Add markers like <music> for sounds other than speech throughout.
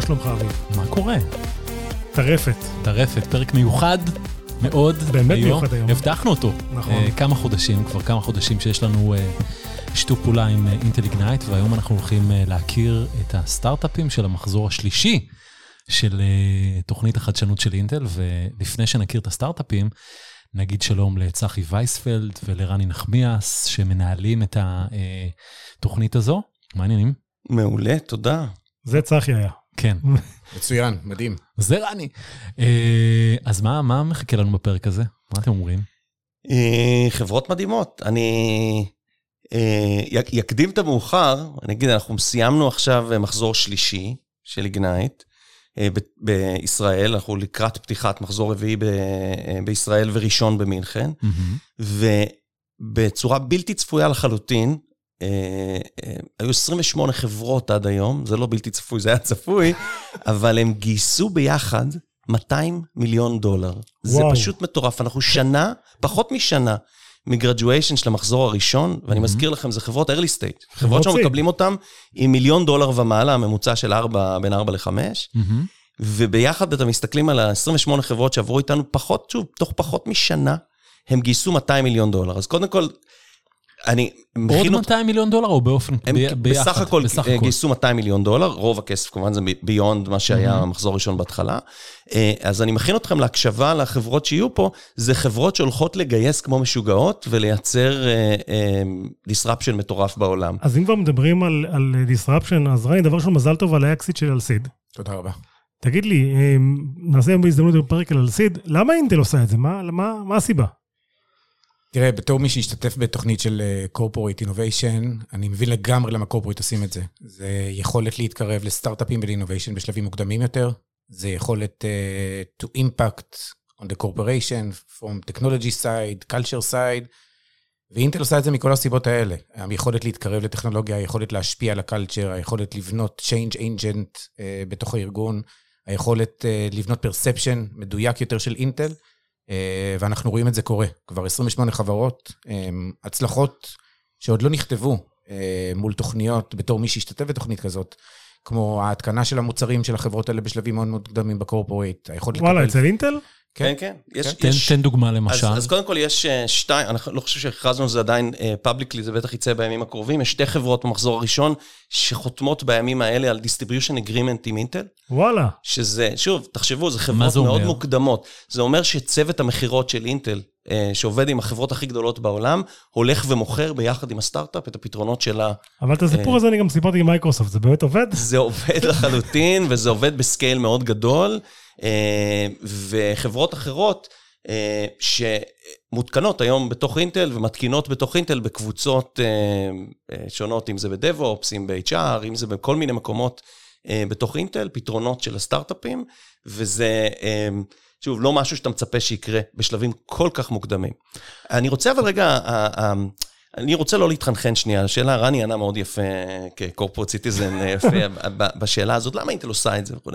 מה שלומך אביב? מה קורה? טרפת. טרפת, פרק מיוחד מאוד באמת היום. מיוחד היום. הבטחנו אותו. נכון. אה, כמה חודשים, כבר כמה חודשים שיש לנו אה, שיתוף פעולה עם אינטל איגנייט, והיום אנחנו הולכים אה, להכיר את הסטארט-אפים של המחזור השלישי של אה, תוכנית החדשנות של אינטל, ולפני שנכיר את הסטארט-אפים, נגיד שלום לצחי וייספלד ולרני נחמיאס, שמנהלים את התוכנית הזו. מה העניינים? מעולה, תודה. זה צחי היה. כן. מצוין, מדהים. זה רני. אה, אז מה, מה מחכה לנו בפרק הזה? מה אתם אומרים? אה, חברות מדהימות. אני אה, י- יקדים את המאוחר, אני אגיד, אנחנו סיימנו עכשיו אה, מחזור שלישי של איגנייט אה, בישראל, אנחנו לקראת פתיחת מחזור רביעי אה, בישראל וראשון במינכן, ובצורה בלתי צפויה לחלוטין, אה, אה, היו 28 חברות עד היום, זה לא בלתי צפוי, זה היה צפוי, אבל הם גייסו ביחד 200 מיליון דולר. זה. פשוט מטורף. אנחנו שנה, פחות משנה, מגרדואיישן של המחזור הראשון, ואני מזכיר לכם, זה חברות early stage. חברות שאנחנו. מקבלים אותן עם מיליון דולר ומעלה, הממוצע של 4, בין 4 ל-5, מהמם. וביחד אתם מסתכלים על ה-28 חברות שעברו איתנו פחות, שוב, תוך פחות משנה, הם גייסו 200 מיליון דולר. אז קודם כל, אני עוד מכין אותך... 200 מיליון דולר או באופן, הם ב- ביחד? בסך הכל בסך אה, הכל. גייסו 200 מיליון דולר, רוב הכסף כמובן זה ביונד מה שהיה Mhm. המחזור הראשון בהתחלה. אה, אז אני מכין אתכם להקשבה לחברות שיהיו פה, זה חברות שהולכות לגייס כמו משוגעות ולייצר אה, disruption מטורף בעולם. אז אם כבר מדברים על, על disruption, אז רני, דבר ראשון, מזל טוב על האקסיט של אלסיד. תודה רבה. תגיד לי, נעשה היום בהזדמנות בפרק על אלסיד, למה אינטל עושה את זה? מה, מה, מה הסיבה? תראה, בתור מי שהשתתף בתוכנית של אה, corporate innovation, אני מבין לגמרי למה corporate עושים את זה. זה יכולת להתקרב לסטארט-אפים ול-innovation בשלבים מוקדמים יותר, זה יכולת uh, to impact on the corporation from technology side, culture side, ואינטל עושה את זה מכל הסיבות האלה. היכולת להתקרב לטכנולוגיה, היכולת להשפיע על הקלצ'ר, היכולת לבנות change agent uh, בתוך הארגון, היכולת uh, לבנות perception מדויק יותר של אינטל. אה, ואנחנו רואים את זה קורה. כבר 28 חברות, אה, הצלחות שעוד לא נכתבו אה, מול תוכניות, בתור מי שהשתתף בתוכנית כזאת, כמו ההתקנה של המוצרים של החברות האלה בשלבים מאוד מאוד מוקדמים בקורפורייט, היכולת וואלה, לקבל... אצל אינטל? כן, כן. יש, תן, יש... תן דוגמה אז, למשל. אז קודם כל יש אה, שתיים, אני לא חושב שהכרזנו על זה עדיין פאבליקלי, זה בטח יצא בימים הקרובים, יש שתי חברות במחזור הראשון שחותמות בימים האלה על distribution agreement עם אינטל. וואלה. שזה, שוב, תחשבו, זה חברות זה מאוד אומר? מוקדמות. זה אומר שצוות המכירות של אינטל, אה, שעובד עם החברות הכי גדולות בעולם, הולך ומוכר ביחד עם הסטארט-אפ את הפתרונות שלה. אבל את הסיפור הזה אני גם סיפרתי עם מייקרוסופט, זה באמת עובד? זה עובד לחלוטין, וזה עובד ב scale מאוד גדול, אה, וחברות אחרות אה, שמותקנות היום בתוך אינטל ומתקינות בתוך אינטל בקבוצות אה, אה, שונות, אם זה בדב-אופס, אם ב-HR, אם זה בכל מיני מקומות אה, בתוך אינטל, פתרונות של הסטארט-אפים, וזה... אה, שוב, לא משהו שאתה מצפה שיקרה בשלבים כל כך מוקדמים. אני רוצה אבל רגע, אה, אה, אני רוצה לא להתחנחן שנייה, השאלה, רני ענה מאוד יפה כקורפורט סיטיזן, יפה <laughs> בשאלה הזאת, למה אינטל עושה את זה וכו'.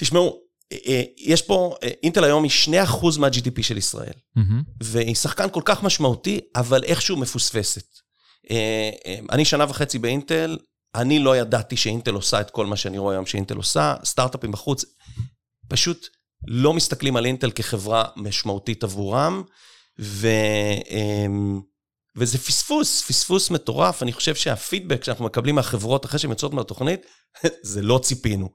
תשמעו, אה, אה, יש פה, אה, אינטל היום היא 2% מה-GDP של ישראל, מהמם. והיא שחקן כל כך משמעותי, אבל איכשהו מפוספסת. אני שנה וחצי באינטל, אני לא ידעתי שאינטל עושה את כל מה שאני רואה היום שאינטל עושה, סטארט-אפים בחוץ, פשוט לא מסתכלים על אינטל כחברה משמעותית עבורם, ו, אמ, וזה פספוס, פספוס מטורף. אני חושב שהפידבק שאנחנו מקבלים מהחברות אחרי שהן יוצאות מהתוכנית, <laughs> זה לא ציפינו.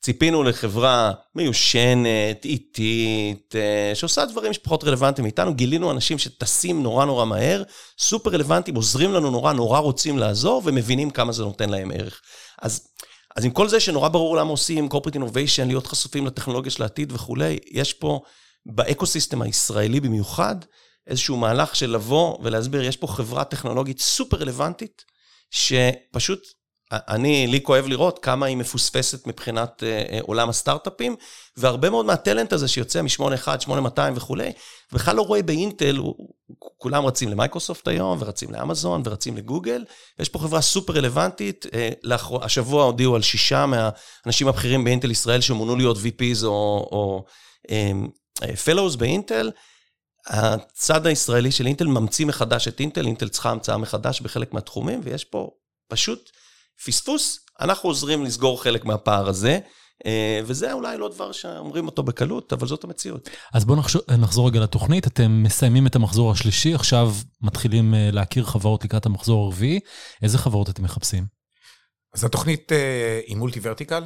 ציפינו לחברה מיושנת, איטית, אה, שעושה דברים שפחות רלוונטיים מאיתנו. גילינו אנשים שטסים נורא נורא מהר, סופר רלוונטיים, עוזרים לנו נורא, נורא רוצים לעזור, ומבינים כמה זה נותן להם ערך. אז, אז עם כל זה שנורא ברור למה עושים corporate innovation, להיות חשופים לטכנולוגיה של העתיד וכולי, יש פה באקוסיסטם הישראלי במיוחד, איזשהו מהלך של לבוא ולהסביר, יש פה חברה טכנולוגית סופר רלוונטית, שפשוט, אני, לי כואב לראות כמה היא מפוספסת מבחינת אה, אה, עולם הסטארט-אפים, והרבה מאוד מהטלנט הזה שיוצא מ-81, 8200 וכולי, בכלל לא רואה באינטל, כולם רצים למייקרוסופט היום, ורצים לאמזון, ורצים לגוגל, ויש פה חברה סופר רלוונטית. אה, השבוע הודיעו על שישה מהאנשים הבכירים באינטל ישראל שמונו להיות VPs או, או um, fellows באינטל. הצד הישראלי של אינטל ממציא מחדש את אינטל, אינטל צריכה המצאה מחדש בחלק מהתחומים, ויש פה פשוט פספוס אנחנו עוזרים לסגור חלק מהפער הזה, אה, וזה אולי לא דבר שאומרים אותו בקלות, אבל זאת המציאות. אז בואו נחשור, נחזור רגע לתוכנית. אתם מסיימים את המחזור השלישי, עכשיו מתחילים אה, להכיר חברות לקראת המחזור הרביעי. איזה חברות אתם מחפשים? אז התוכנית אה, היא מולטי ורטיקל.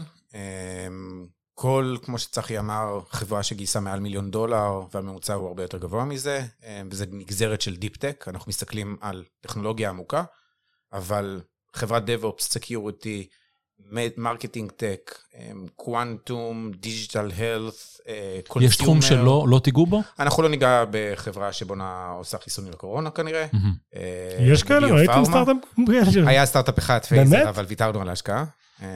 כל, כמו שצחי אמר, חברה שגייסה מעל מיליון דולר, והממוצע הוא הרבה יותר גבוה מזה, וזה נגזרת של דיפ טק, אנחנו מסתכלים על טכנולוגיה עמוקה, אבל חברת DevOps, Security, marketing tech, quantum, digital health, consumer. יש תחום שלא לא תיגעו בו? אנחנו לא ניגע בחברה שבונה, עושה חיסונים לקורונה כנראה. אה, יש כאלה? ראיתם סטארט-אפ? היה סטארט-אפ אחד, באמת? פייזר, אבל ויתרנו על ההשקעה. אה,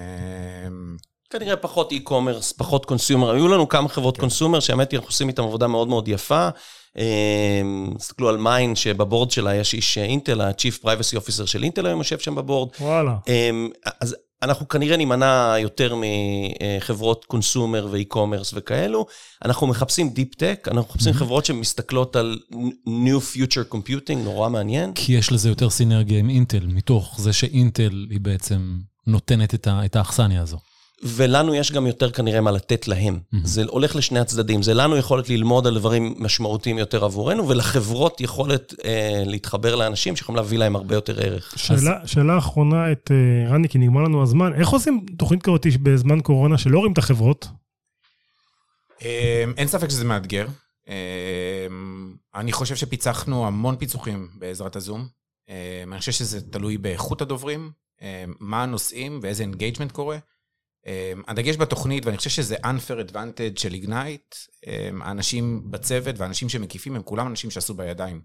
כנראה פחות e-commerce, פחות consumer. היו לנו כמה חברות consumer, שהאמת היא, אנחנו עושים איתם עבודה מאוד מאוד יפה. אה, תסתכלו על מיין, שב board שלה יש איש אינטל, ה-Chief Privacy Officer של אינטל היום יושב שם ב board. וואלה. אמ, אז אנחנו כנראה נימנע יותר מחברות consumer ו e-commerce וכאלו. אנחנו מחפשים deep tech, אנחנו מחפשים חברות שמסתכלות על New Future Computing, נורא מעניין. כי יש לזה יותר סינרגיה עם אינטל, מתוך זה שאינטל היא בעצם נותנת את האכסניה הזו. ולנו יש גם יותר כנראה מה לתת להם. זה הולך לשני הצדדים. זה לנו יכולת ללמוד על דברים משמעותיים יותר עבורנו, ולחברות יכולת אה, להתחבר לאנשים שיכולים להביא להם הרבה יותר ערך. שאלה, שאלה אחרונה את אה, רני, כי נגמר לנו הזמן. איך עושים תוכנית כזאת בזמן קורונה שלא רואים את החברות? אה, אין ספק שזה מאתגר. אה, אני חושב שפיצחנו המון פיצוחים בעזרת הזום. אה, אני חושב שזה תלוי באיכות הדוברים, אה, מה הנושאים ואיזה engagement קורה. אה, הדגש בתוכנית, ואני חושב שזה unfair advantage של איגנייט, האנשים בצוות והאנשים שמקיפים הם כולם אנשים שעשו בידיים.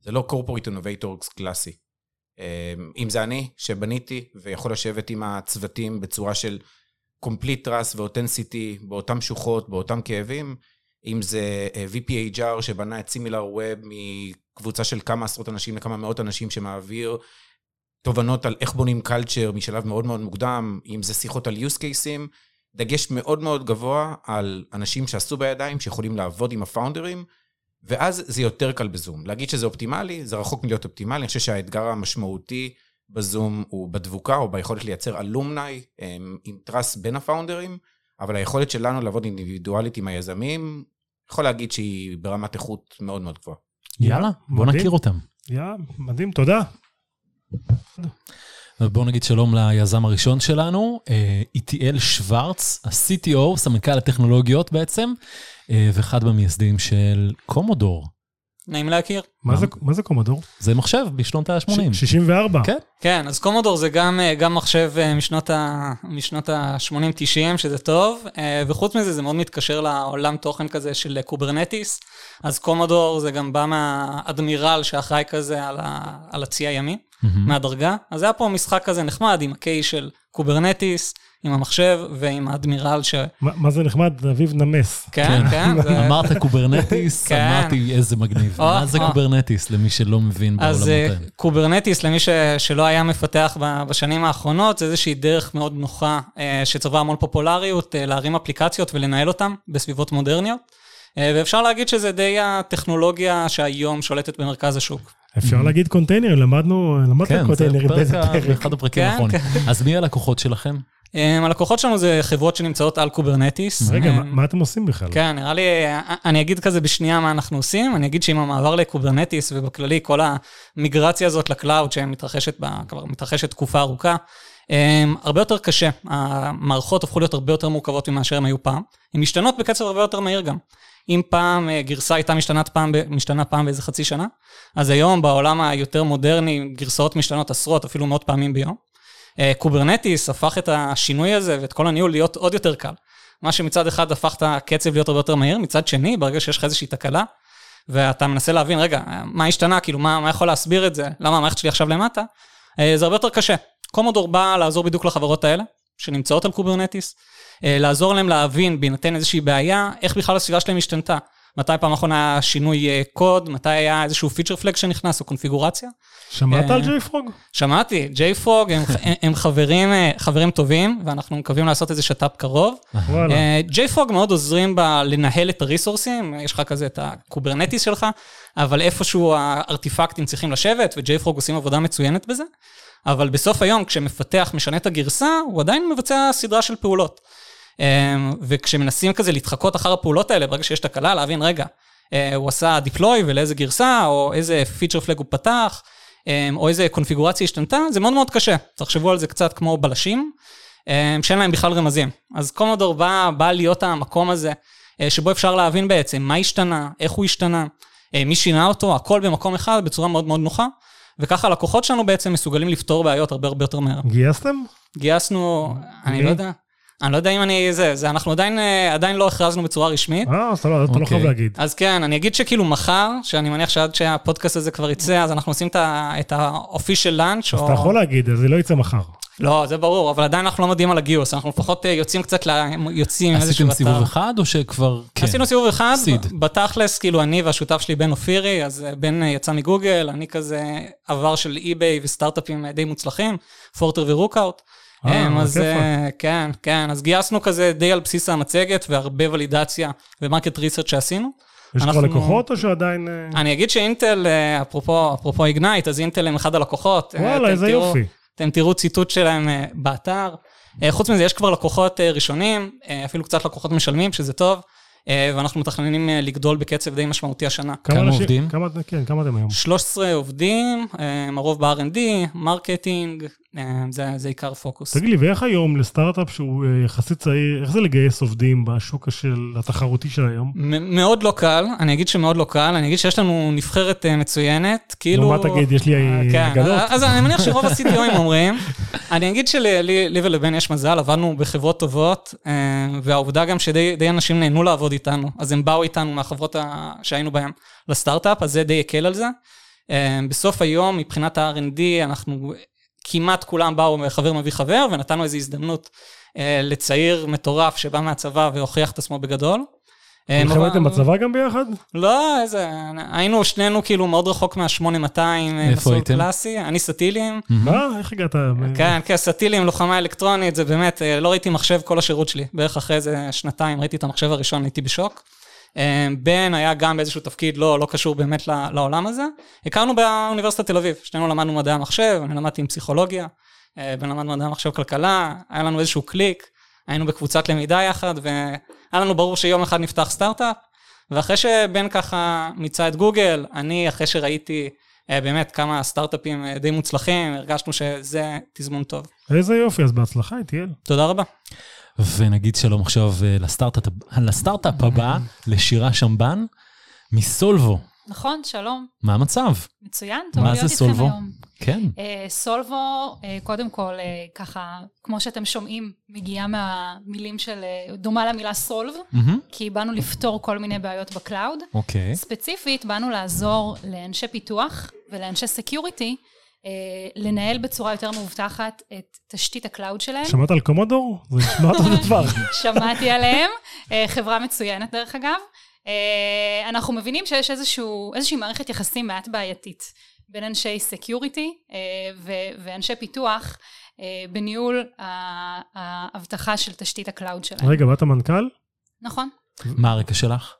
זה לא corporate innovators קלאסי. אה, אם זה אני, שבניתי ויכול לשבת עם הצוותים בצורה של complete trust ו-authenticity באותם שוחות, באותם כאבים, אם זה אה, VPHR שבנה את סימילר ווב מקבוצה של כמה עשרות אנשים לכמה מאות אנשים שמעביר תובנות על איך בונים קלצ'ר משלב מאוד מאוד מוקדם, אם זה שיחות על use cases, דגש מאוד מאוד גבוה על אנשים שעשו בידיים, שיכולים לעבוד עם הפאונדרים, ואז זה יותר קל בזום. להגיד שזה אופטימלי, זה רחוק מלהיות אופטימלי, אני חושב שהאתגר המשמעותי בזום הוא בדבוקה או ביכולת לייצר אלומני עם טראסט בין הפאונדרים, אבל היכולת שלנו לעבוד אינדיבידואלית עם היזמים, יכול להגיד שהיא ברמת איכות מאוד מאוד גבוהה. יאללה, בוא מדהים. נכיר אותם. יא, מדהים, תודה. בואו נגיד שלום ליזם הראשון שלנו, אה, איטיאל שוורץ, ה-CTO, סמנכ"ל הטכנולוגיות בעצם, אה, ואחד מהמייסדים של קומודור. נעים להכיר. מה זה- מה זה קומודור? זה מחשב בשנות ה-80. 64. כן. כן, אז קומודור זה גם, אה, גם מחשב אה, משנות ה- משנות ה-80-90, שזה טוב, אה, וחוץ מזה זה מאוד מתקשר לעולם תוכן כזה של קוברנטיס. אז קומודור זה גם בא מהאדמירל שאחראי כזה על, ה- על הצי הימי, מהדרגה. אז היה פה משחק כזה נחמד עם ה K של קוברנטיס, עם המחשב ועם האדמירל ש... מה זה נחמד? אביב נמס. כן, כן. זה- אמרת קוברנטיס, <laughs> כן. אמרתי איזה מגניב. מה זה. קוברנטיס למי שלא מבין בעולמות אז אה, האלה? קוברנטיס, למי ש, שלא היה מפתח ב- בשנים האחרונות, זה איזושהי דרך מאוד נוחה אה, שצברה המון פופולריות, אה, להרים אפליקציות ולנהל אותן בסביבות מודרניות. ואפשר להגיד שזה די הטכנולוגיה שהיום שולטת במרכז השוק. אפשר להגיד קונטיינרים, למדנו, למדת כן, זה קונטיינרים פרק באיזה פרק. באחד הפרקים כן, האחרונים. כן. אז מי הלקוחות שלכם? אה, הלקוחות שלנו זה חברות שנמצאות על קוברנטיס. רגע, אה, מה- אתם עושים בכלל? כן, נראה לי, אה, אני אגיד כזה בשנייה מה אנחנו עושים, אני אגיד שעם המעבר לקוברנטיס ובכללי כל המיגרציה הזאת ל cloud שמתרחשת כבר מתרחשת תקופה ארוכה, הם, הרבה יותר קשה. המערכות הפכו להיות הרבה יותר מורכבות ממה שהן היו פעם. הן משתנות בקצב הרבה יותר מהיר גם. אם פעם אה, גרסה הייתה משתנת פעם, משתנה פעם באיזה חצי שנה, אז היום בעולם היותר מודרני גרסאות משתנות עשרות, אפילו מאות פעמים ביום. אה, קוברנטיס הפך את השינוי הזה ואת כל הניהול להיות עוד יותר קל. מה שמצד אחד הפך את הקצב להיות הרבה יותר מהיר, מצד שני, ברגע שיש לך איזושהי תקלה, ואתה מנסה להבין, רגע, מה השתנה, כאילו, מה, מה יכול להסביר את זה, למה המערכת שלי עכשיו למטה, אה, זה הרבה יותר קשה. קומודור בא לעזור בדיוק לחברות האלה, שנמצאות על קוברנטיס, אה, לעזור להם להבין, בהינתן איזושהי בעיה, איך בכלל הסביבה שלהם השתנתה. מתי פעם אחרונה שינוי אה, קוד, מתי היה איזשהו feature flag שנכנס, או קונפיגורציה. שמעת אה, על ג'יי פרוג? שמעתי, ג'יי פרוג הם, הם, חברים, אה, חברים טובים, ואנחנו מקווים לעשות איזה שת"פ קרוב. אה, ג'יי פרוג מאוד עוזרים בלנהל את הריסורסים, יש לך כזה את הקוברנטיס שלך, אבל איפשהו הארטיפקטים צריכים לשבת, וג'יי פרוג עושים עבודה מצוינת בזה. אבל בסוף היום, כשמפתח משנה את הגרסה, הוא עדיין מבצע סדרה של פעולות. אמ, וכשמנסים כזה להתחקות אחר הפעולות האלה, ברגע שיש תקלה, להבין, רגע, אה, הוא עשה deploy ולאיזה גרסה, או איזה feature flag הוא פתח, אמ, או איזה קונפיגורציה השתנתה, זה מאוד מאוד קשה. תחשבו על זה קצת כמו בלשים, אמ, שאין להם בכלל רמזים. אז קומודור בא, בא להיות המקום הזה, אה, שבו אפשר להבין בעצם מה השתנה, איך הוא השתנה, אה, מי שינה אותו, הכל במקום אחד בצורה מאוד מאוד נוחה. וככה הלקוחות שלנו בעצם מסוגלים לפתור בעיות הרבה הרבה יותר מהר. גייסתם? גייסנו, אני לא יודע, אני לא יודע אם אני זה, זה אנחנו עדיין, אה, עדיין לא הכרזנו בצורה רשמית. אה, אז אתה לא אתה לא אוקיי. חייב להגיד. אז כן, אני אגיד שכאילו מחר, שאני מניח שעד שהפודקאסט הזה כבר יצא, אז אנחנו עושים את ה-official lunch, אז אתה יכול להגיד, אז זה לא יצא מחר. לא, זה ברור, אבל עדיין אנחנו לא מודיעים על הגיוס, אנחנו לפחות אה, יוצאים קצת, ל... יוצאים איזשהו עשיתם אתר. סיבוב אחד, או שכבר... כן. עשינו סיבוב אחד, seed. בתכלס, כאילו אני והשותף שלי בן אופירי, אז אה, בן יצא מגוגל, אני כזה עבר של eBay וסטארט-אפים די מוצלחים, פורטר ורוקאוט. אה, אמ, אז. אה, כן, כן, אז גייסנו כזה די על בסיס המצגת והרבה ולידציה ו market research שעשינו. יש כבר אנחנו- לקוחות או שעדיין... אה, אני אגיד שאינטל, אפרופו, אפרופו איגנייט, אז אינטל הם אחד הלקוחות. וואלה, איזה תראו- יופי. אתם תראו ציטוט שלהם באתר. חוץ מזה, יש כבר לקוחות ראשונים, אפילו קצת לקוחות משלמים, שזה טוב, ואנחנו מתכננים לגדול בקצב די משמעותי השנה. כמה אנשים- עובדים? כמה, כן, כמה אתם היום? 13 עובדים, הרוב ב-R&D, marketing, זה, זה עיקר פוקוס. תגיד לי, ואיך היום לסטארט-אפ שהוא אה, יחסית צעיר, איך זה לגייס עובדים בשוק של התחרותי של היום? מאוד לא קל, אני אגיד שמאוד לא קל, אני אגיד שיש לנו נבחרת אה, מצוינת, כאילו... נו, מה תגיד, יש לי אה, כן, אגדות? אז אני מניח שרוב ה-CTOים אומרים. <laughs> אני אגיד שלי לי ולבן יש מזל, עבדנו בחברות טובות, אה, והעובדה גם שדי די אנשים נהנו לעבוד איתנו, אז הם באו איתנו מהחברות שהיינו בהן לסטארט-אפ, אז זה די הקל על זה. אה, בסוף היום, מבחינת ה-R&D, אנחנו כמעט כולם באו מחבר מביא חבר, ונתנו איזו הזדמנות אה, לצעיר מטורף שבא מהצבא והוכיח את עצמו בגדול. אה, נורא- הייתם בצבא גם ביחד? לא, איזה... היינו שנינו כאילו מאוד רחוק מה-8200, איפה מסלול הייתם? קלאסי, אני סטילים. מה? איך הגעת? כן, כן, סטילים, לוחמה אלקטרונית, זה באמת, אה, לא ראיתי מחשב כל השירות שלי. בערך אחרי איזה שנתיים ראיתי את המחשב הראשון, הייתי בשוק. אה, בן היה גם באיזשהו תפקיד לא, לא קשור באמת לעולם הזה. הכרנו באוניברסיטת תל אביב, שנינו למדנו מדעי המחשב, אני למדתי עם פסיכולוגיה, אה, בן למד מדעי המחשב כלכלה, היה לנו איזשהו קליק, היינו בקבוצת למידה יחד, והיה לנו ברור שיום אחד נפתח סטארט-אפ, ואחרי שבן ככה מיצה את גוגל, אני, אחרי שראיתי אה, באמת כמה סטארט-אפים אה, די מוצלחים, הרגשנו שזה תזמון טוב. איזה יופי, אז בהצלחה, איטיאל. תודה רבה. ונגיד שלום עכשיו אה, לסטארט-אפ לסטארט-אפ הבא, לשירה שמבן, מסולבו. נכון, שלום. מה המצב? מצוין, טוב מה להיות זה איתכם סולבו? היום. כן. אה, סולבו, אה, קודם כל, אה, ככה, כמו שאתם שומעים, מגיעה מהמילים של, אה, דומה למילה סולב, מהמם. כי באנו לפתור כל מיני בעיות ב cloud. אוקיי. ספציפית, באנו לעזור לאנשי פיתוח ולאנשי security, לנהל בצורה יותר מאובטחת את תשתית ה cloud שלהם. שמעת על קומודור? זה נשמע אותו <laughs> דבר. שמעתי עליהם, אה, חברה מצוינת דרך אגב. אה, אנחנו מבינים שיש איזשהו, איזושהי מערכת יחסים מעט בעייתית בין אנשי security ואנשי פיתוח אה, בניהול האבטחה של תשתית ה cloud שלהם. רגע, באת מנכ"ל? נכון. מה הרקע שלך?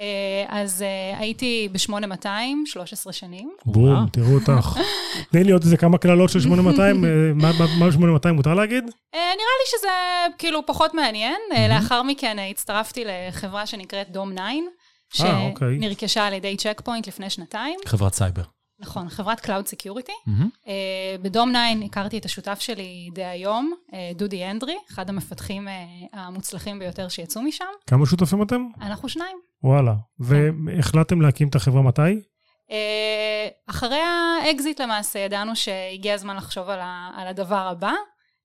אה, אז אה, הייתי ב-8200, 13 שנים. בום, תראו אותך. <laughs> תני לי עוד איזה כמה קללות של 8200, אה, מה- מה מה 8200 מותר להגיד? אה, נראה לי שזה כאילו פחות מעניין. לאחר מכן הצטרפתי לחברה שנקראת דום 9, אה, אוקיי. שנרכשה על ידי צ'ק פוינט לפני שנתיים. חברת סייבר. נכון, חברת Cloud Security. Uh, בדום 9 הכרתי את השותף שלי דהיום, uh, דודי הנדרי, אחד המפתחים uh, המוצלחים ביותר שיצאו משם. כמה שותפים אתם? אנחנו שניים. וואלה. והחלטתם להקים את החברה מתי? Uh, אחרי האקזיט למעשה ידענו שהגיע הזמן לחשוב על, ה, על הדבר הבא,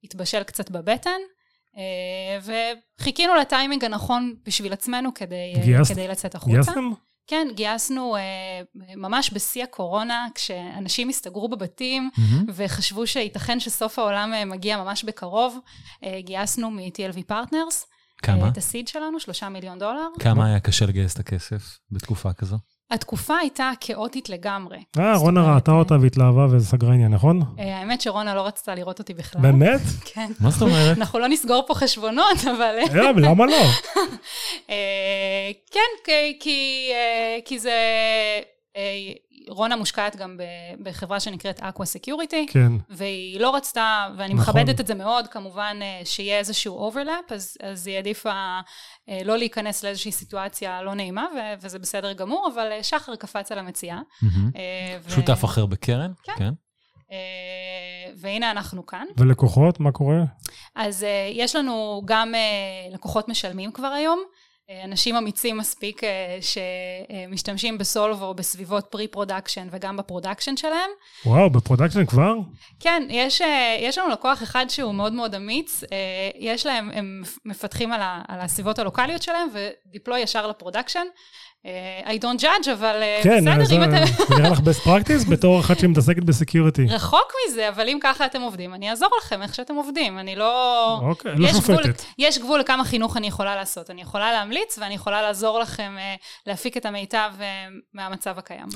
התבשל קצת בבטן, uh, וחיכינו לטיימינג הנכון בשביל עצמנו כדי, uh, גייסת- כדי לצאת החוצה. גייסתם? כן, גייסנו ממש בשיא הקורונה, כשאנשים הסתגרו בבתים, מהמם. וחשבו שייתכן שסוף העולם אה, מגיע ממש בקרוב. אה, גייסנו מ-TLV פרטנרס. כמה? את הסיד שלנו, שלושה מיליון דולר. כמה היה קשה לגייס את הכסף בתקופה כזו? התקופה הייתה כאוטית לגמרי. אה, רונה ראתה אה, אותה והתלהבה וסגרה עניין, נכון? אה, האמת שרונה לא רצתה לראות אותי בכלל. באמת? <laughs> כן. מה זאת אומרת? אנחנו לא נסגור פה חשבונות, <laughs> אבל... אה, למה לא? <laughs> אה, כן, אה, כי זה... רונה מושקעת גם בחברה שנקראת Aqua Security, כן. והיא לא רצתה, ואני נכון. מכבדת את זה מאוד, כמובן אה, שיהיה איזשהו overlap, אז, אז היא העדיפה אה, לא להיכנס לאיזושהי סיטואציה לא נעימה, ו- וזה בסדר גמור, אבל אה, שחר קפץ על המציאה. אה, ו- שותף אחר בקרן? כן. כן. והנה אנחנו כאן. ולקוחות, מה קורה? אז יש לנו גם לקוחות משלמים כבר היום, אנשים אמיצים מספיק uh, שמשתמשים בסולבו בסביבות pre-production וגם ב production שלהם. וואו, בפרודקשן כבר? כן, יש, uh, יש לנו לקוח אחד שהוא מאוד מאוד אמיץ, יש להם, הם מפתחים על, ה, על הסביבות הלוקאליות שלהם ו deploy ישר ל production. Uh, I don't judge, אבל uh, כן, בסדר, זה אם אתם... זה נראה לך best practice בתור אחת שמתעסקת ב security. רחוק מזה, אבל אם ככה אתם עובדים, אני אעזור לכם איך שאתם עובדים. אני לא... אוקיי, לא יש גבול, שופטת. יש גבול לכמה חינוך אני יכולה לעשות. אני יכולה להמליץ ואני יכולה לעזור לכם אה, להפיק את המיטב אה, מהמצב הקיים.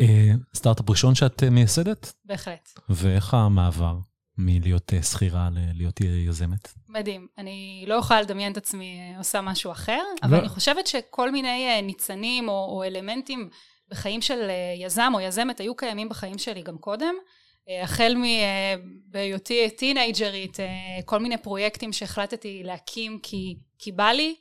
אה, סטארט-אפ ראשון שאת אה, מייסדת? בהחלט. ואיך המעבר מלהיות אה, שכירה ללהיות יזמת? מדהים. אני לא יכולה לדמיין את עצמי אה, עושה משהו אחר, אבל לא. אני חושבת שכל מיני אה, ניצנים או, או אלמנטים בחיים של אה, יזם או יזמת היו קיימים בחיים שלי גם קודם. החל מבהיותי טינג'רית, כל מיני פרויקטים שהחלטתי להקים כי, כי בא לי,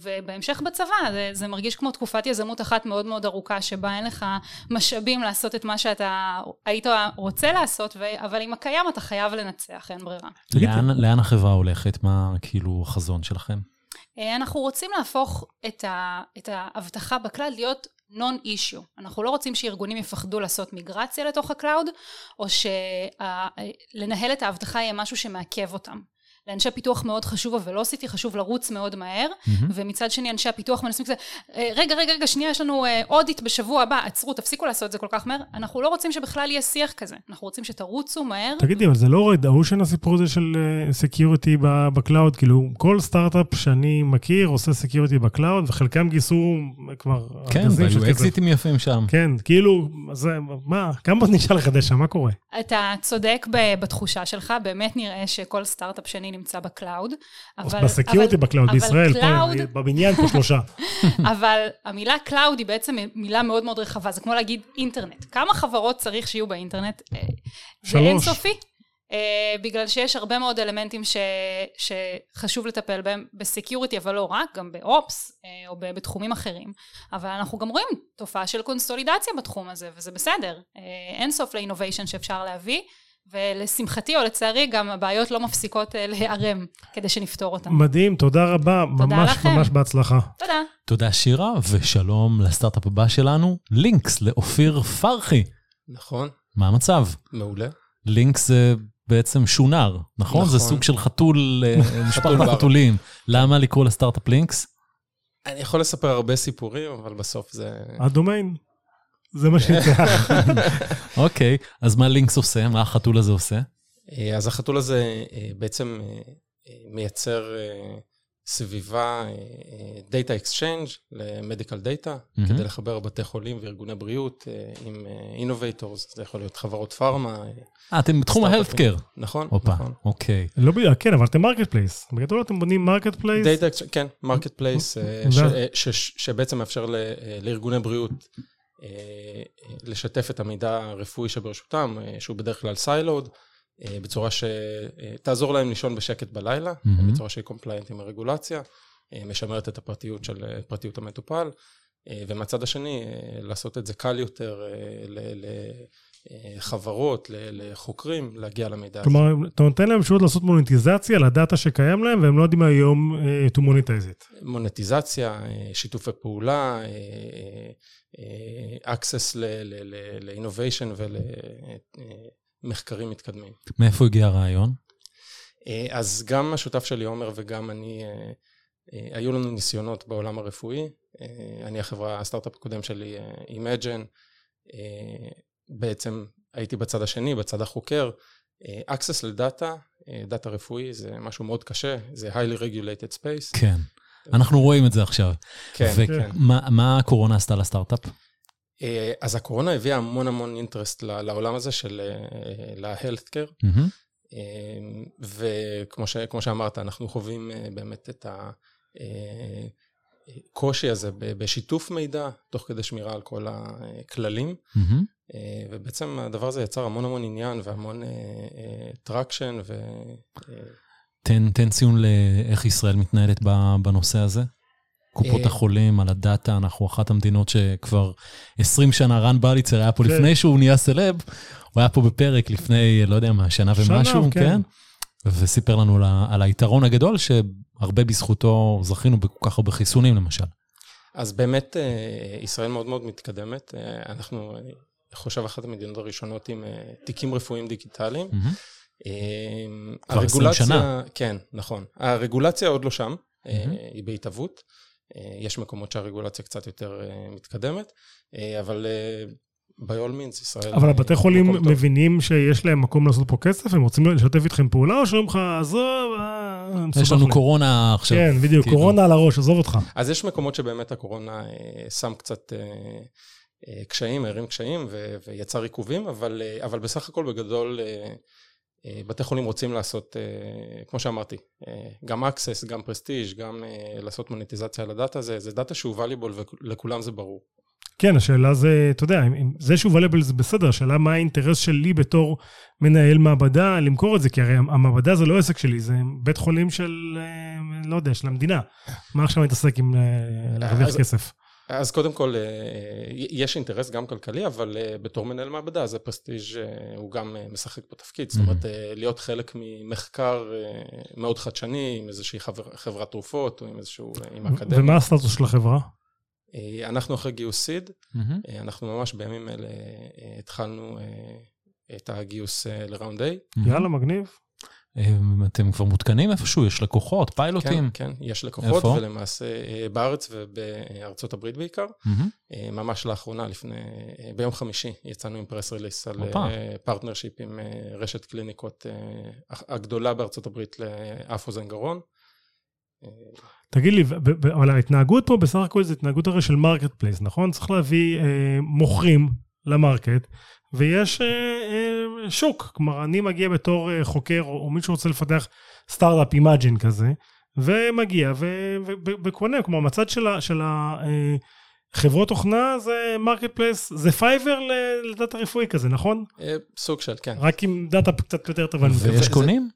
ובהמשך בצבא, זה, זה מרגיש כמו תקופת יזמות אחת מאוד מאוד ארוכה, שבה אין לך משאבים לעשות את מה שאתה היית רוצה לעשות, ו- אבל עם הקיים אתה חייב לנצח, אין ברירה. לאן, לאן החברה הולכת? מה כאילו החזון שלכם? אה, אנחנו רוצים להפוך את, ה, את האבטחה ב cloud להיות non-issue. אנחנו לא רוצים שארגונים יפחדו לעשות מיגרציה לתוך ה cloud, או שלנהל את האבטחה יהיה משהו שמעכב אותם. לאנשי פיתוח מאוד חשוב, ה velocity חשוב לרוץ מאוד מהר, ומצד שני אנשי הפיתוח מנסים כזה, "אה, רגע, רגע, רגע, שנייה, יש לנו audit בשבוע הבא, עצרו, תפסיקו לעשות את זה כל כך מהר. אנחנו לא רוצים שבכלל יהיה שיח כזה, אנחנו רוצים שתרוצו מהר. תגידי, אבל זה לא red ocean הסיפור הזה של security ב cloud? כאילו, כל סטארט-אפ שאני מכיר עושה security ב cloud, וחלקם גייסו כבר... כן, והיו. אקזיטים יפים שם. כן, כאילו, זה, מה, כמה נשאר לחדש שם, מה קורה? אתה צודק ב- בתחושה שלך, באמת נראה שכל סטארט-אפ שני נמצא ב cloud. אבל- ב security אבל- ב cloud, אבל בישראל, פה, cloud- בבניין פה שלושה. <laughs> אבל המילה cloud היא בעצם מילה מאוד מאוד רחבה, זה כמו להגיד אינטרנט. כמה חברות צריך שיהיו באינטרנט? אה, זה שלוש. אינסופי. אה, בגלל שיש הרבה מאוד אלמנטים ש, שחשוב לטפל בהם ב security, אבל לא רק, גם ב ops אה, או בתחומים אחרים. אבל אנחנו גם רואים תופעה של קונסולידציה בתחום הזה, וזה בסדר. אה, אין סוף ל innovation שאפשר להביא, ולשמחתי או לצערי גם הבעיות לא מפסיקות אה, להיערם כדי שנפתור אותן. מדהים, תודה רבה, תודה ממש לכם. ממש בהצלחה. תודה. תודה שירה, ושלום לסטארט-אפ הבא שלנו, לינקס, לאופיר פרחי. נכון, מה המצב? מעולה. לינקס זה בעצם שונר, נכון? זה נכון. סוג של חתול, אה, <laughs> משפחת. חתולים. למה לקרוא לסטארט-אפ לינקס? אני יכול לספר הרבה סיפורים, אבל בסוף זה... הדומיין, זה מה שיצא. אוקיי, אז מה לינקס עושה? מה החתול הזה עושה? אה, אז החתול הזה אה, בעצם אה, מייצר סביבה, Data Exchange ל-Medical Data, מהמם. כדי לחבר בתי חולים וארגוני בריאות עם Innovators, זה יכול להיות חברות פארמה. אה, אתם בתחום. ההלפקר. נכון, הופה, נכון. אוקיי. לא בדיוק, כן, אבל אתם marketplace. בגדול אתם בונים marketplace. Data Exchange, כן, marketplace, שבעצם מאפשר ל- לארגוני בריאות לשתף את המידע הרפואי שברשותם, אה, שהוא בדרך כלל siloed, בצורה שתעזור להם לישון בשקט בלילה, מהמם. בצורה שהיא compliant עם הרגולציה, אה, משמרת את הפרטיות של אה, פרטיות המטופל, אה, ומהצד השני, אה, לעשות את זה קל יותר לחברות, לחוקרים, להגיע למידע הזה. כלומר, אתה נותן להם אפשרות לעשות מוניטיזציה לדאטה שקיים להם, והם לא יודעים היום אה, to monetize it. מונטיזציה, אה, שיתופי פעולה, אה, אה, access ל-innovation ולמחקרים מתקדמים. מאיפה הגיע הרעיון? אה, אז גם השותף שלי, עומר, וגם אני, אה, אה, היו לנו ניסיונות בעולם הרפואי. אה, אני, החברה, הסטארט-אפ הקודם שלי, אה, Imagine, אה, בעצם הייתי בצד השני, בצד החוקר. אה, access לדאטה, אה, דאטה רפואי, זה משהו מאוד קשה, זה highly regulated space. כן. אנחנו רואים את זה עכשיו. כן, כן. ומה מה הקורונה עשתה לסטארט-אפ? אה, אז הקורונה הביאה המון המון אינטרסט לעולם הזה של ל-healthcare, מהמם. אה, וכמו ש- כמו שאמרת, אנחנו חווים אה, באמת את. אה, אה, הקושי הזה בשיתוף מידע, תוך כדי שמירה על כל הכללים. אה, ובעצם הדבר הזה יצר המון המון עניין והמון traction ו... תן, תן ציון לאיך ישראל מתנהלת בנושא הזה. קופות אה, החולים, על הדאטה, אנחנו אחת המדינות שכבר 20 שנה, רן בליצר היה פה כן. לפני שהוא נהיה סלב, הוא היה פה בפרק לפני, לא יודע מה, שנה שנה, ומשהו, כן. כן? וסיפר לנו על היתרון הגדול, שהרבה בזכותו זכינו בכל כך הרבה חיסונים, למשל. אז באמת אה, ישראל מאוד מאוד מתקדמת. אה, אנחנו, אני חושב, אחת המדינות הראשונות עם תיקים רפואיים דיגיטליים. מהמם. אה, כבר 20 שנה. כן, נכון. הרגולציה עוד לא שם, מהמם. היא בהתהוות. אה, יש מקומות שהרגולציה קצת יותר אה, מתקדמת, אבל by all means ישראל... אבל הבתי חולים. מבינים שיש להם מקום לעשות פה כסף? הם רוצים לשתף איתכם פעולה, או שאומרים לך, עזוב, אה, יש לנו לי." קורונה עכשיו. כן, בדיוק, כאילו. קורונה על הראש, עזוב אותך. אז יש מקומות שבאמת הקורונה שם קצת קשיים, הערים קשיים ו- ויצר עיכובים, אבל, אבל בסך הכל בגדול בתי חולים רוצים לעשות, אה, כמו שאמרתי, אה, גם access, גם prestige, גם אה, לעשות מוניטיזציה על הדאטה הזה, זה דאטה שהוא valuable ולכולם זה ברור. כן, השאלה זה, אתה יודע, זה שהוא valuable זה בסדר, השאלה מה האינטרס שלי בתור מנהל מעבדה למכור את זה, כי הרי המעבדה זה לא עסק שלי, זה בית חולים של, אה, לא יודע, של המדינה. מה עכשיו אני מתעסק עם אה, להרוויח כסף? אז קודם כל, אה, יש אינטרס גם כלכלי, אבל אה, בתור מנהל מעבדה, זה פרסטיג' אה, הוא גם אה, משחק פה תפקיד. זאת אומרת, אה, להיות חלק ממחקר אה, מאוד חדשני, עם איזושהי חבר- חברת תרופות, או עם איזשהו, אה, עם אקדמיה. ומה הסטטוס של החברה? אה, אנחנו אחרי גיוס סיד. אה, אנחנו ממש בימים אלה אה, התחלנו אה, את הגיוס אה, ל round A. יאללה, מגניב. אתם כבר מותקנים איפשהו? יש לקוחות, פיילוטים? כן, כן, יש לקוחות, איפה? ולמעשה אה, בארץ ובארצות הברית בעיקר. אה, ממש לאחרונה, לפני, אה, ביום חמישי, יצאנו עם press release על. partnership עם רשת קליניקות הגדולה בארצות הברית לאף אוזן גרון. תגיד לי, אבל ההתנהגות פה בסך הכל זה התנהגות הרי של marketplace, נכון? צריך להביא אה, מוכרים ל market, ויש אה, אה, שוק. כלומר, אני מגיע בתור אה, חוקר, או, או מישהו רוצה לפתח סטארט-אפ imaging כזה, ומגיע ו- ו- ו- וקונה. כלומר, מצד של ה- של ה... אה, תוכנה זה marketplace, זה Fiverr לדאטה רפואי כזה, נכון? אה, סוג של, כן. רק עם דאטה קצת יותר טובה. ויש קונים?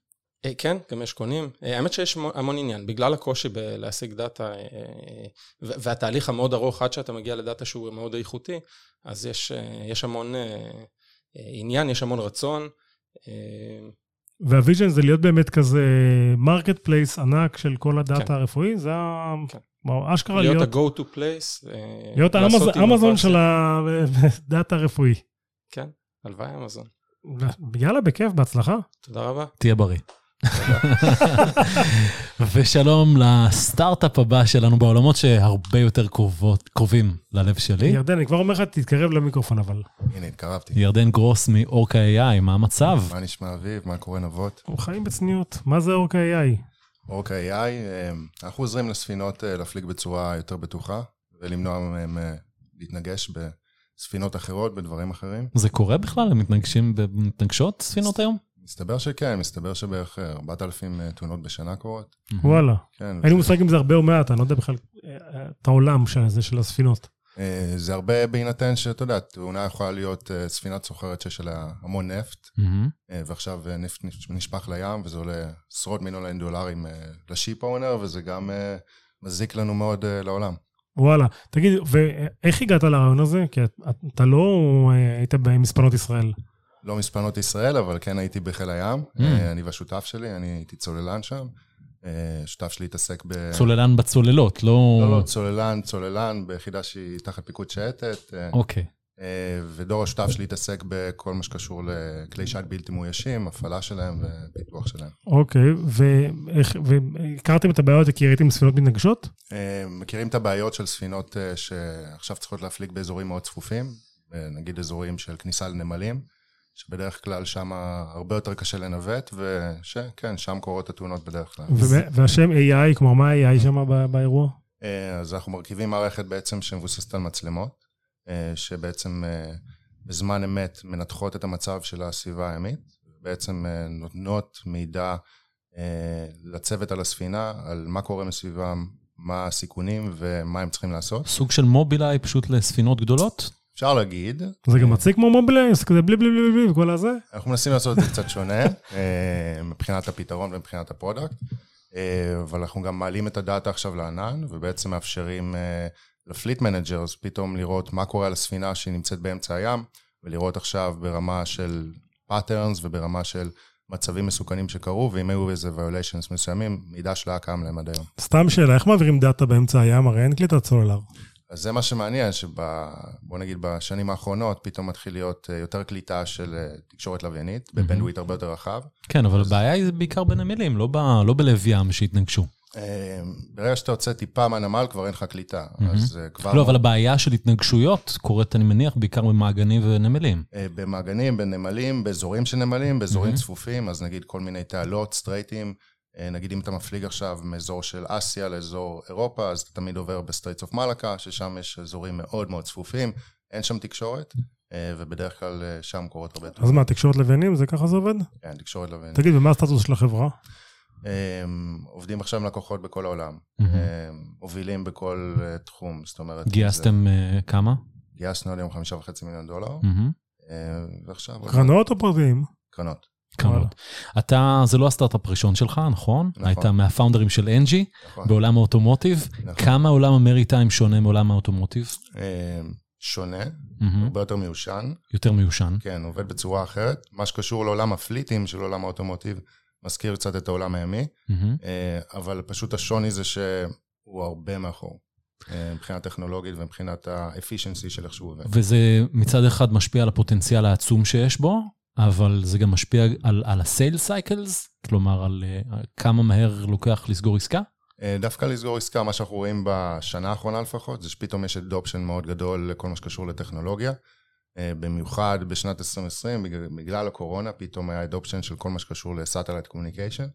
אה, כן, גם יש קונים. אה, האמת שיש מו- המון עניין, בגלל הקושי בלהשיג דאטה, אה, והתהליך המאוד ארוך עד שאתה מגיע לדאטה שהוא מאוד איכותי, אז יש, אה, יש המון אה, אה, עניין, יש המון רצון. אה, וה vision זה להיות באמת כזה marketplace ענק של כל הדאטה כן. הרפואי, זה ה... כן. כלומר, אשכרה להיות להיות, ה-go to place. להיות האמזון. של הדאטה <laughs> הרפואי. כן, הלוואי אמזון. יאללה, בכיף, בהצלחה. תודה רבה. תהיה בריא. ושלום לסטארט-אפ הבא שלנו בעולמות שהרבה יותר קרובות, קרובים ללב שלי. ירדן, אני כבר אומר לך, תתקרב למיקרופון, אבל. הנה, התקרבתי. ירדן גרוס מאורקה AI, מה המצב? מה נשמע אביב? מה קורה נבות? חיים בצניעות. מה זה אורקה AI? אורקה AI, אה, אנחנו עוזרים לספינות אה, להפליג בצורה יותר בטוחה ולמנוע מהם אה, להתנגש בספינות אחרות, בדברים אחרים. זה קורה בכלל? הם מתנגשים, מתנגשות ספינות היום? מסתבר שכן, מסתבר שבערך אה, 4,000 אה, תאונות בשנה קורות. וואלה. כן, אין לי מושג אם זה הרבה או מעט, אני לא יודע בכלל אה, אה, את העולם של זה של הספינות. אה, זה הרבה בהינתן שאתה יודע, תאונה יכולה להיות אה, ספינה סוחרת שיש עליה המון נפט. אה, ועכשיו אה, נפט נש- נשפך לים, וזה עולה עשרות מיליון דולרים אה, לשיפ אונר, וזה גם אה, מזיק לנו מאוד אה, לעולם. וואלה. תגיד, ואיך הגעת לרעיון הזה? כי את- אתה לא אה, היית במספנות ישראל. לא מספנות ישראל, אבל כן הייתי בחיל הים. Mm. אה, אני והשותף שלי, אני הייתי צוללן שם. אה, השותף שלי התעסק ב... צוללן בצוללות, לא... לא, לא, צוללן, צוללן, ביחידה שהיא תחת פיקוד שייטת. אה, אוקיי. ודור השותף שלי התעסק בכל מה שקשור לכלי שיט בלתי מאוישים, הפעלה שלהם ופיתוח שלהם. אוקיי, והכרתם את הבעיות כי ראיתם ספינות מתנגשות? מכירים את הבעיות של ספינות שעכשיו צריכות להפליג באזורים מאוד צפופים, נגיד אזורים של כניסה לנמלים, שבדרך כלל שם הרבה יותר קשה לנווט, ושכן, שם קורות התאונות בדרך כלל. והשם AI, כלומר, מה ה-AI שם באירוע? אה, אז אנחנו מרכיבים מערכת בעצם שמבוססת על מצלמות, אה, שבעצם אה, בזמן אמת מנתחות את המצב של הסביבה הימית, בעצם נותנות מידע לצוות על הספינה, על מה קורה מסביבם, מה הסיכונים ומה הם צריכים לעשות. סוג של מובילאיי פשוט לספינות גדולות? אפשר להגיד. זה גם מציג כמו מובילאיי, זה כזה בלי בלי בלי בלי וכל הזה. אנחנו מנסים לעשות את זה קצת שונה, <laughs> אה, מבחינת הפתרון ומבחינת ה product, אה, אבל אנחנו גם מעלים את הדאטה עכשיו לענן, ובעצם מאפשרים אה, ל fleet managers פתאום לראות מה קורה על הספינה שהיא נמצאת באמצע הים, ולראות עכשיו ברמה של patterns וברמה של מצבים מסוכנים שקרו, ואם היו איזה violations מסוימים, מידע שלא היה קיים להם עד היום. סתם שאלה, איך מעבירים דאטה באמצע הים? הרי אין קליטת סלולר. אז זה מה שמעניין, שבוא נגיד בשנים האחרונות פתאום מתחיל להיות אה, יותר קליטה של אה, תקשורת לוויינית, ב bandwidth הרבה יותר רחב. כן, אבל הבעיה היא בעיקר בנמלים, לא, ב, לא בלב ים שהתנגשו. אה, ברגע שאתה יוצא טיפה מהנמל כבר אין לך קליטה, אז כבר... לא, אבל הבעיה של התנגשויות קורית, אני מניח, בעיקר במעגנים ונמלים. במעגנים, בנמלים, באזורים של נמלים, באזורים צפופים, אז נגיד כל מיני תעלות, סטרייטים. אה, נגיד אם אתה מפליג עכשיו מאזור של אסיה לאזור אירופה, אז אתה תמיד עובר ב straits of Malacca, ששם יש אזורים מאוד מאוד צפופים, אין שם תקשורת, אה, ובדרך כלל אה, שם קורות הרבה אז מה, תקשורת לוויינים? זה ככה זה עובד? כן, תקשורת לוויינית. תגיד, ומה הסטטוס של החברה? הם עובדים עכשיו עם לקוחות בכל העולם. הם מובילים בכל תחום, זאת אומרת... גייסתם כמה? גייסנו עד היום חמישה וחצי מיליון דולר. אה, ועכשיו... קרנות או פרטיים? קרנות. קרנות. אתה, זה לא הסטארט-אפ הראשון שלך, נכון? נכון. היית מהפאונדרים של אנג'י נכון. בעולם האוטומוטיב. נכון. כמה עולם המריטיים שונה מעולם האוטומוטיב? אה, שונה, מהמם. הרבה יותר מיושן. יותר מיושן. כן, עובד בצורה אחרת. מה שקשור לעולם הפליטים של עולם האוטומוטיב, מזכיר קצת את העולם הימי. אה, אבל פשוט השוני זה שהוא הרבה מאחור. אה, מבחינה טכנולוגית ומבחינת ה-efficiency של איך שהוא עובד. וזה מצד אחד משפיע על הפוטנציאל העצום שיש בו, אבל זה גם משפיע על, על ה-sales cycles, כלומר על uh, כמה מהר לוקח לסגור עסקה. אה, דווקא לסגור עסקה, מה שאנחנו רואים בשנה האחרונה לפחות, זה שפתאום יש adoption מאוד גדול לכל מה שקשור לטכנולוגיה. אה, במיוחד בשנת 2020, בגלל, בגלל הקורונה, פתאום היה adoption של כל מה שקשור ל satellite communication,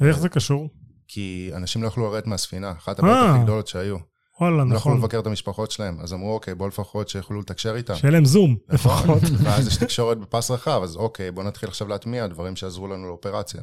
איך זה קשור? כי אנשים לא יכלו לרדת מהספינה, אחת הבעיות. הכי גדולות שהיו. וואלה, הם לא יכלו נכון. לבקר את המשפחות שלהם, אז אמרו, אוקיי, בוא לפחות שיוכלו לתקשר איתם. שיהיה להם זום, נכון, לפחות. <laughs> ואז יש תקשורת בפס רחב, אז אוקיי, בוא נתחיל עכשיו להטמיע דברים שיעזרו לנו לאופרציה.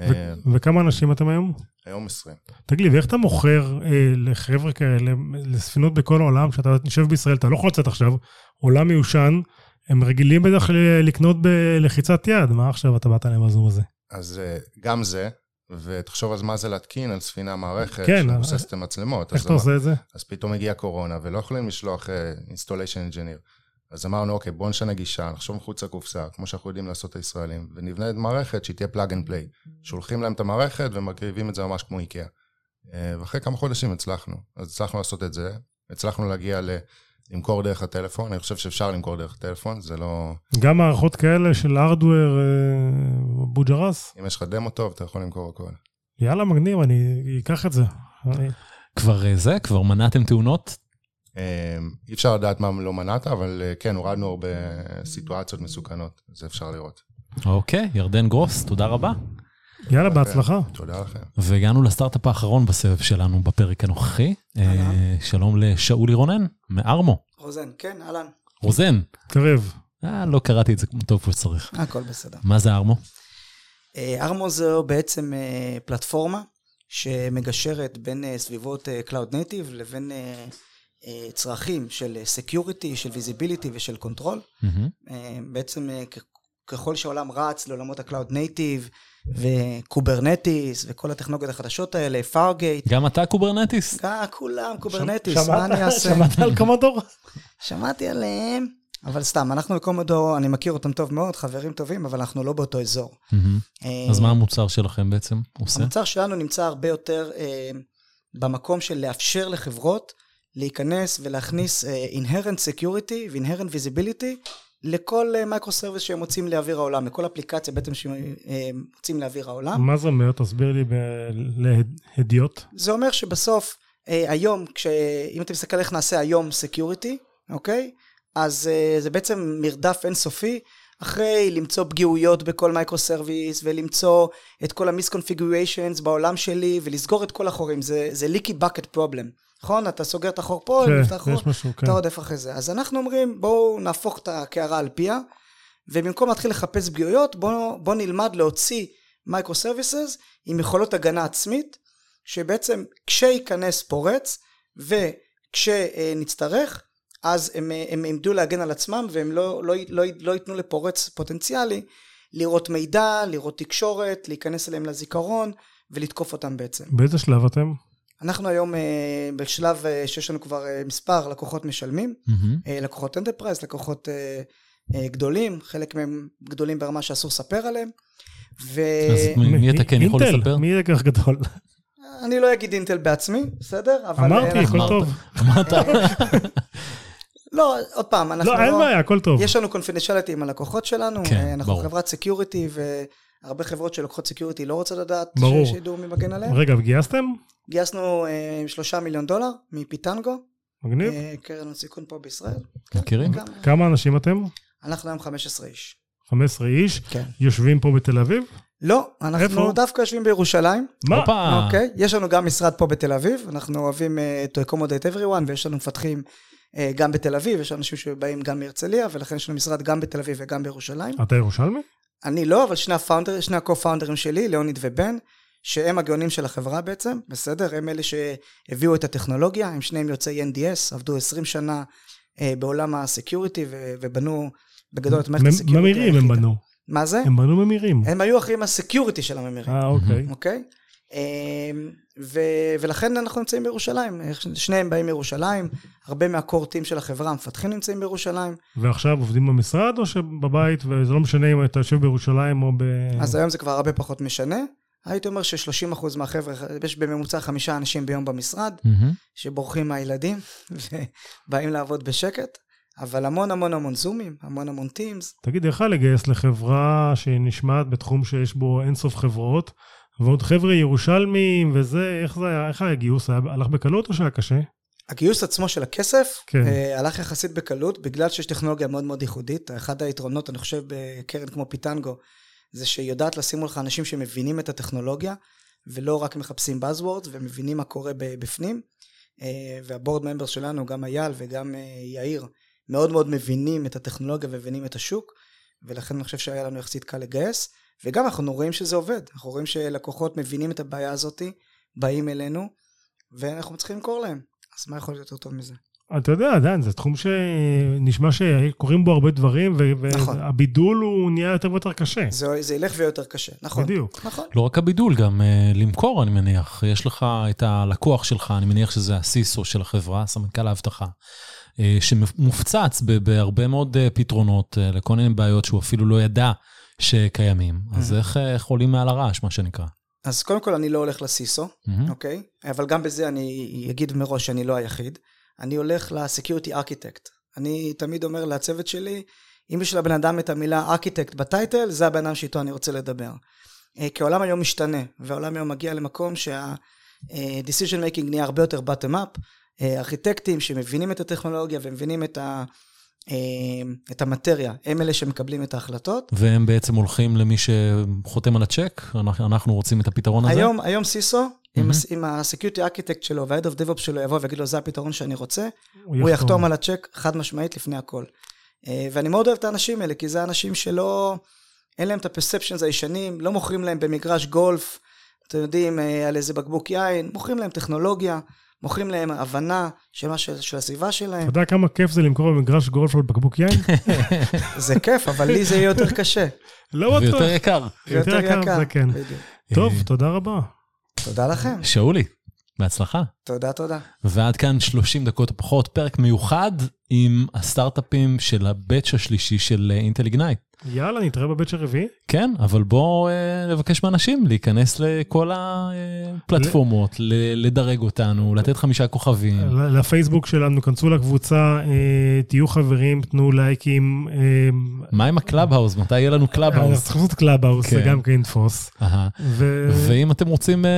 אה, וכמה אנשים אתם היום? היום 20. תגיד לי, ואיך אתה מוכר אה, לחבר'ה כאלה, לספינות בכל העולם, שאתה יושב בישראל, אתה לא יכול לצאת עכשיו, עולם מיושן, הם רגילים בדרך לקנות בלחיצת יד, מה עכשיו אתה באת להם בזום הזה? אז אה, גם זה, ותחשוב אז מה זה להתקין על ספינה מערכת כן, שמבוססת על מצלמות. איך אתה עושה את זה? אז פתאום הגיעה קורונה, ולא יכולים לשלוח uh, installation engineer. אז אמרנו, אוקיי, בואו נשנה גישה, נחשוב מחוץ לקופסה, כמו שאנחנו יודעים לעשות הישראלים, ונבנה את מערכת שהיא תהיה plug and play. שולחים להם את המערכת ומקריבים את זה ממש כמו איקאה. אה, ואחרי כמה חודשים הצלחנו. אז הצלחנו לעשות את זה, הצלחנו להגיע ל... למכור דרך הטלפון, אני חושב שאפשר למכור דרך הטלפון, זה לא... גם מערכות כאלה של הארדוור בוג'רס? אם יש לך דמו טוב, אתה יכול למכור הכל. יאללה, מגניב, אני אקח את זה. כבר אה, זה, כבר מנעתם תאונות? אה, אי אפשר לדעת מה לא מנעת, אבל אה, כן, הורדנו הרבה סיטואציות מסוכנות, זה אפשר לראות. אוקיי, ירדן גרוס, תודה רבה. יאללה, בהצלחה. תודה לכם. והגענו לסטארט-אפ האחרון בסבב שלנו בפרק הנוכחי. אה, שלום לשאולי רונן, מארמו. רוזן, כן, אהלן. רוזן, קרב. אה, לא קראתי את זה טוב כמו שצריך. הכל בסדר. מה זה ארמו? אה, ארמו זו בעצם פלטפורמה שמגשרת בין סביבות Cloud Native לבין צרכים של Security, של Visibility ושל Control. אה, בעצם ככל שהעולם רץ לעולמות ה-Cloud Native ו Kubernetes וכל הטכנולוגיות החדשות האלה, Fargate, גם אתה Kubernetes? אה, כולם Kubernetes, שמעת- מה אני אעשה? שמעת על Komodor? שמעתי עליהם, אבל סתם, אנחנו ב Komodor, אני מכיר אותם טוב מאוד, חברים טובים, אבל אנחנו לא באותו אזור. אה, אז מה המוצר שלכם בעצם עושה? המוצר שלנו נמצא הרבה יותר אה, במקום של לאפשר לחברות להיכנס ולהכניס אה, inherent security ו-inherent visibility לכל microservice שהם רוצים לאוויר העולם, לכל אפליקציה בעצם שהם אה, רוצים לאוויר העולם. מה זה אומר? תסביר לי להדיוט. זה אומר שבסוף, אה, היום, כש... אם אתה מסתכל איך נעשה היום security, אוקיי? אז אה, זה בעצם מרדף אינסופי, אחרי למצוא פגיעויות בכל microservice, ולמצוא את כל ה misconfigurations בעולם שלי, ולסגור את כל החורים. זה, זה leaky bucket problem, נכון? אתה סוגר את החור פה, כן, נפתח חור, משהו, כן. אתה רודף אחרי זה. אז אנחנו אומרים, בואו נהפוך את הקערה על פיה, ובמקום להתחיל לחפש פגיעויות, בואו בוא נלמד להוציא microservices עם יכולות הגנה עצמית, שבעצם כשייכנס פורץ וכשנצטרך, אז הם, הם ילמדו להגן על עצמם והם לא, לא, לא, לא ייתנו לפורץ פוטנציאלי לראות מידע, לראות תקשורת, להיכנס אליהם לזיכרון ולתקוף אותם בעצם. באיזה שלב אתם? אנחנו היום אה, בשלב אה, שיש לנו כבר אה, מספר לקוחות משלמים. אה, לקוחות enterprise, לקוחות אה, אה, גדולים, חלק מהם גדולים ברמה שאסור לספר עליהם. אז מי אתה כן יכול לספר? מי יהיה כך גדול? ואני לא אגיד אינטל בעצמי, בסדר? אבל אמרתי, הכל טוב. אמרת, <laughs> לא, עוד פעם, אנחנו לא, אין בעיה, הכל טוב. יש לנו confidentiality עם הלקוחות שלנו, כן, אנחנו. חברת security, והרבה חברות שלוקחות security לא רוצות לדעת ברור. ש- שידעו מי מגן עליהם. רגע, וגייסתם? גייסנו אה, שלושה מיליון דולר מפיטנגו, מגניב. אה, קרן הון סיכון פה בישראל. מכירים? גם- כמה אנשים אתם? אנחנו היום 15 איש. 15 איש. כן. יושבים פה בתל אביב? לא, אנחנו איפה? דווקא יושבים בירושלים. מה? אוקיי, יש לנו גם משרד פה בתל אביב, אנחנו אוהבים uh, to accommodate everyone, ויש לנו מפתחים אה, גם בתל אביב, יש אנשים שבאים גם מהרצליה, ולכן יש לנו משרד גם בתל אביב וגם בירושלים. אתה ירושלמי? אני לא, אבל שני ה-founder, שני ה-co-founders שלי, ליאוניד ובן, שהם הגאונים של החברה בעצם, בסדר? הם אלה שהביאו את הטכנולוגיה, הם שניהם יוצאי NDS, עבדו 20 שנה אה, בעולם ה-security, ובנו בגדול את מערכת ה-security. ממירים הם. בנו. מה זה? הם בנו ממירים. הם היו אחראים ה-security של הממירים. אה, אוקיי. אוקיי? ו- ולכן אנחנו נמצאים בירושלים, שניהם באים מירושלים, הרבה מה-core team של החברה, המפתחים נמצאים בירושלים, ועכשיו עובדים במשרד או שבבית, וזה לא משנה אם אתה יושב בירושלים או ב... אז היום זה כבר הרבה פחות משנה. הייתי אומר ש-30% מהחבר'ה, יש בממוצע חמישה אנשים ביום במשרד, מהמם. שבורחים מהילדים <laughs> ובאים לעבוד בשקט, אבל המון המון המון זומים, המון המון טימס. תגיד, איך לגייס לחברה שנשמעת בתחום שיש בו אינסוף חברות, ועוד חבר'ה ירושלמים וזה, איך זה היה, איך היה הגיוס? היה, הלך בקלות או שהיה קשה? הגיוס עצמו של הכסף כן. אה, הלך יחסית בקלות, בגלל שיש טכנולוגיה מאוד מאוד ייחודית. אחד היתרונות, אני חושב, בקרן כמו פיטנגו, זה שהיא יודעת לשים מולך אנשים שמבינים את הטכנולוגיה, ולא רק מחפשים Buzzwords, ומבינים מה קורה בפנים. אה, והבורד ממברס שלנו, גם אייל וגם אה, יאיר, מאוד מאוד מבינים את הטכנולוגיה ומבינים את השוק, ולכן אני חושב שהיה לנו יחסית קל לגייס. וגם אנחנו רואים שזה עובד, אנחנו רואים שלקוחות מבינים את הבעיה הזאת, באים אלינו, ואנחנו צריכים למכור להם. אז מה יכול להיות יותר טוב מזה? אתה יודע, עדיין, זה תחום שנשמע שקורים בו הרבה דברים, נכון. והבידול הוא נהיה יותר ויותר קשה. זה, זה ילך ויהיה יותר קשה, נכון. בדיוק. נכון. לא רק הבידול, גם uh, למכור, אני מניח. יש לך את הלקוח שלך, אני מניח שזה הסיסו של החברה, סמנכ"ל האבטחה, uh, שמופצץ ב- בהרבה מאוד uh, פתרונות uh, לכל מיני בעיות שהוא אפילו לא ידע שקיימים. אז איך, uh, איך עולים מעל הרעש, מה שנקרא? אז קודם כל אני לא הולך לסיסו. אוקיי? אבל גם בזה אני אגיד מראש שאני לא היחיד. אני הולך לסקיוריטי ארכיטקט. אני תמיד אומר לצוות שלי, אם יש לבן אדם את המילה ארכיטקט בטייטל, זה הבן אדם שאיתו אני רוצה לדבר. אה, כי העולם היום משתנה, והעולם היום מגיע למקום שה-decision making נהיה הרבה יותר bottom up. אה, ארכיטקטים שמבינים את הטכנולוגיה ומבינים את, ה, אה, את המטריה, הם אלה שמקבלים את ההחלטות. והם בעצם הולכים למי שחותם על הצ'ק? אנחנו, אנחנו רוצים את הפתרון הזה? היום, היום CISO, אם הסקיוריטי ארכיטקט שלו וה-Head of DevOps שלו יבוא ויגיד לו זה הפתרון שאני רוצה, הוא יחתום על הצ'ק חד משמעית לפני הכל. אה, ואני מאוד אוהב את האנשים האלה, כי זה אנשים שלא, אין להם את ה-perceptions הישנים, לא מוכרים להם במגרש גולף, אתם יודעים, אה, על איזה בקבוק יין, מוכרים להם טכנולוגיה, מוכרים להם הבנה של, מה של, של הסביבה שלהם. אתה יודע כמה כיף זה למכור במגרש גולף על בקבוק יין? <laughs> זה כיף, אבל לי זה יהיה יותר קשה. לא בטוח. ויותר יקר. זה יותר יקר. זה כן. טוב, תודה רבה. תודה לכם. שאולי, בהצלחה. תודה, תודה. ועד כאן 30 דקות או פחות, פרק מיוחד עם הסטארט-אפים של הבאץ' השלישי של אינטל איגנייט. יאללה, נתראה בבית של רביעי. כן, אבל בואו אה, נבקש מאנשים להיכנס לכל הפלטפורמות, ל- לדרג אותנו, לתת חמישה כוכבים. לפייסבוק שלנו, כנסו לקבוצה, אה, תהיו חברים, תנו לייקים. אה, מה עם הקלאב-האוס? מתי יהיה לנו אנחנו קלאב-האוס? צריכים לעשות קלאבהאוס, זה כן. גם כן יתפוס. אהה. ו- ואם אתם רוצים אה,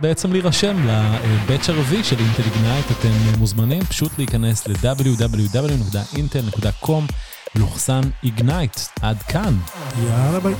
בעצם להירשם ל-batch הרביעי של אינטל איגנייט, אתם מוזמנים פשוט להיכנס ל-www.intel.com/ignite. עד כאן. יאללה ביי.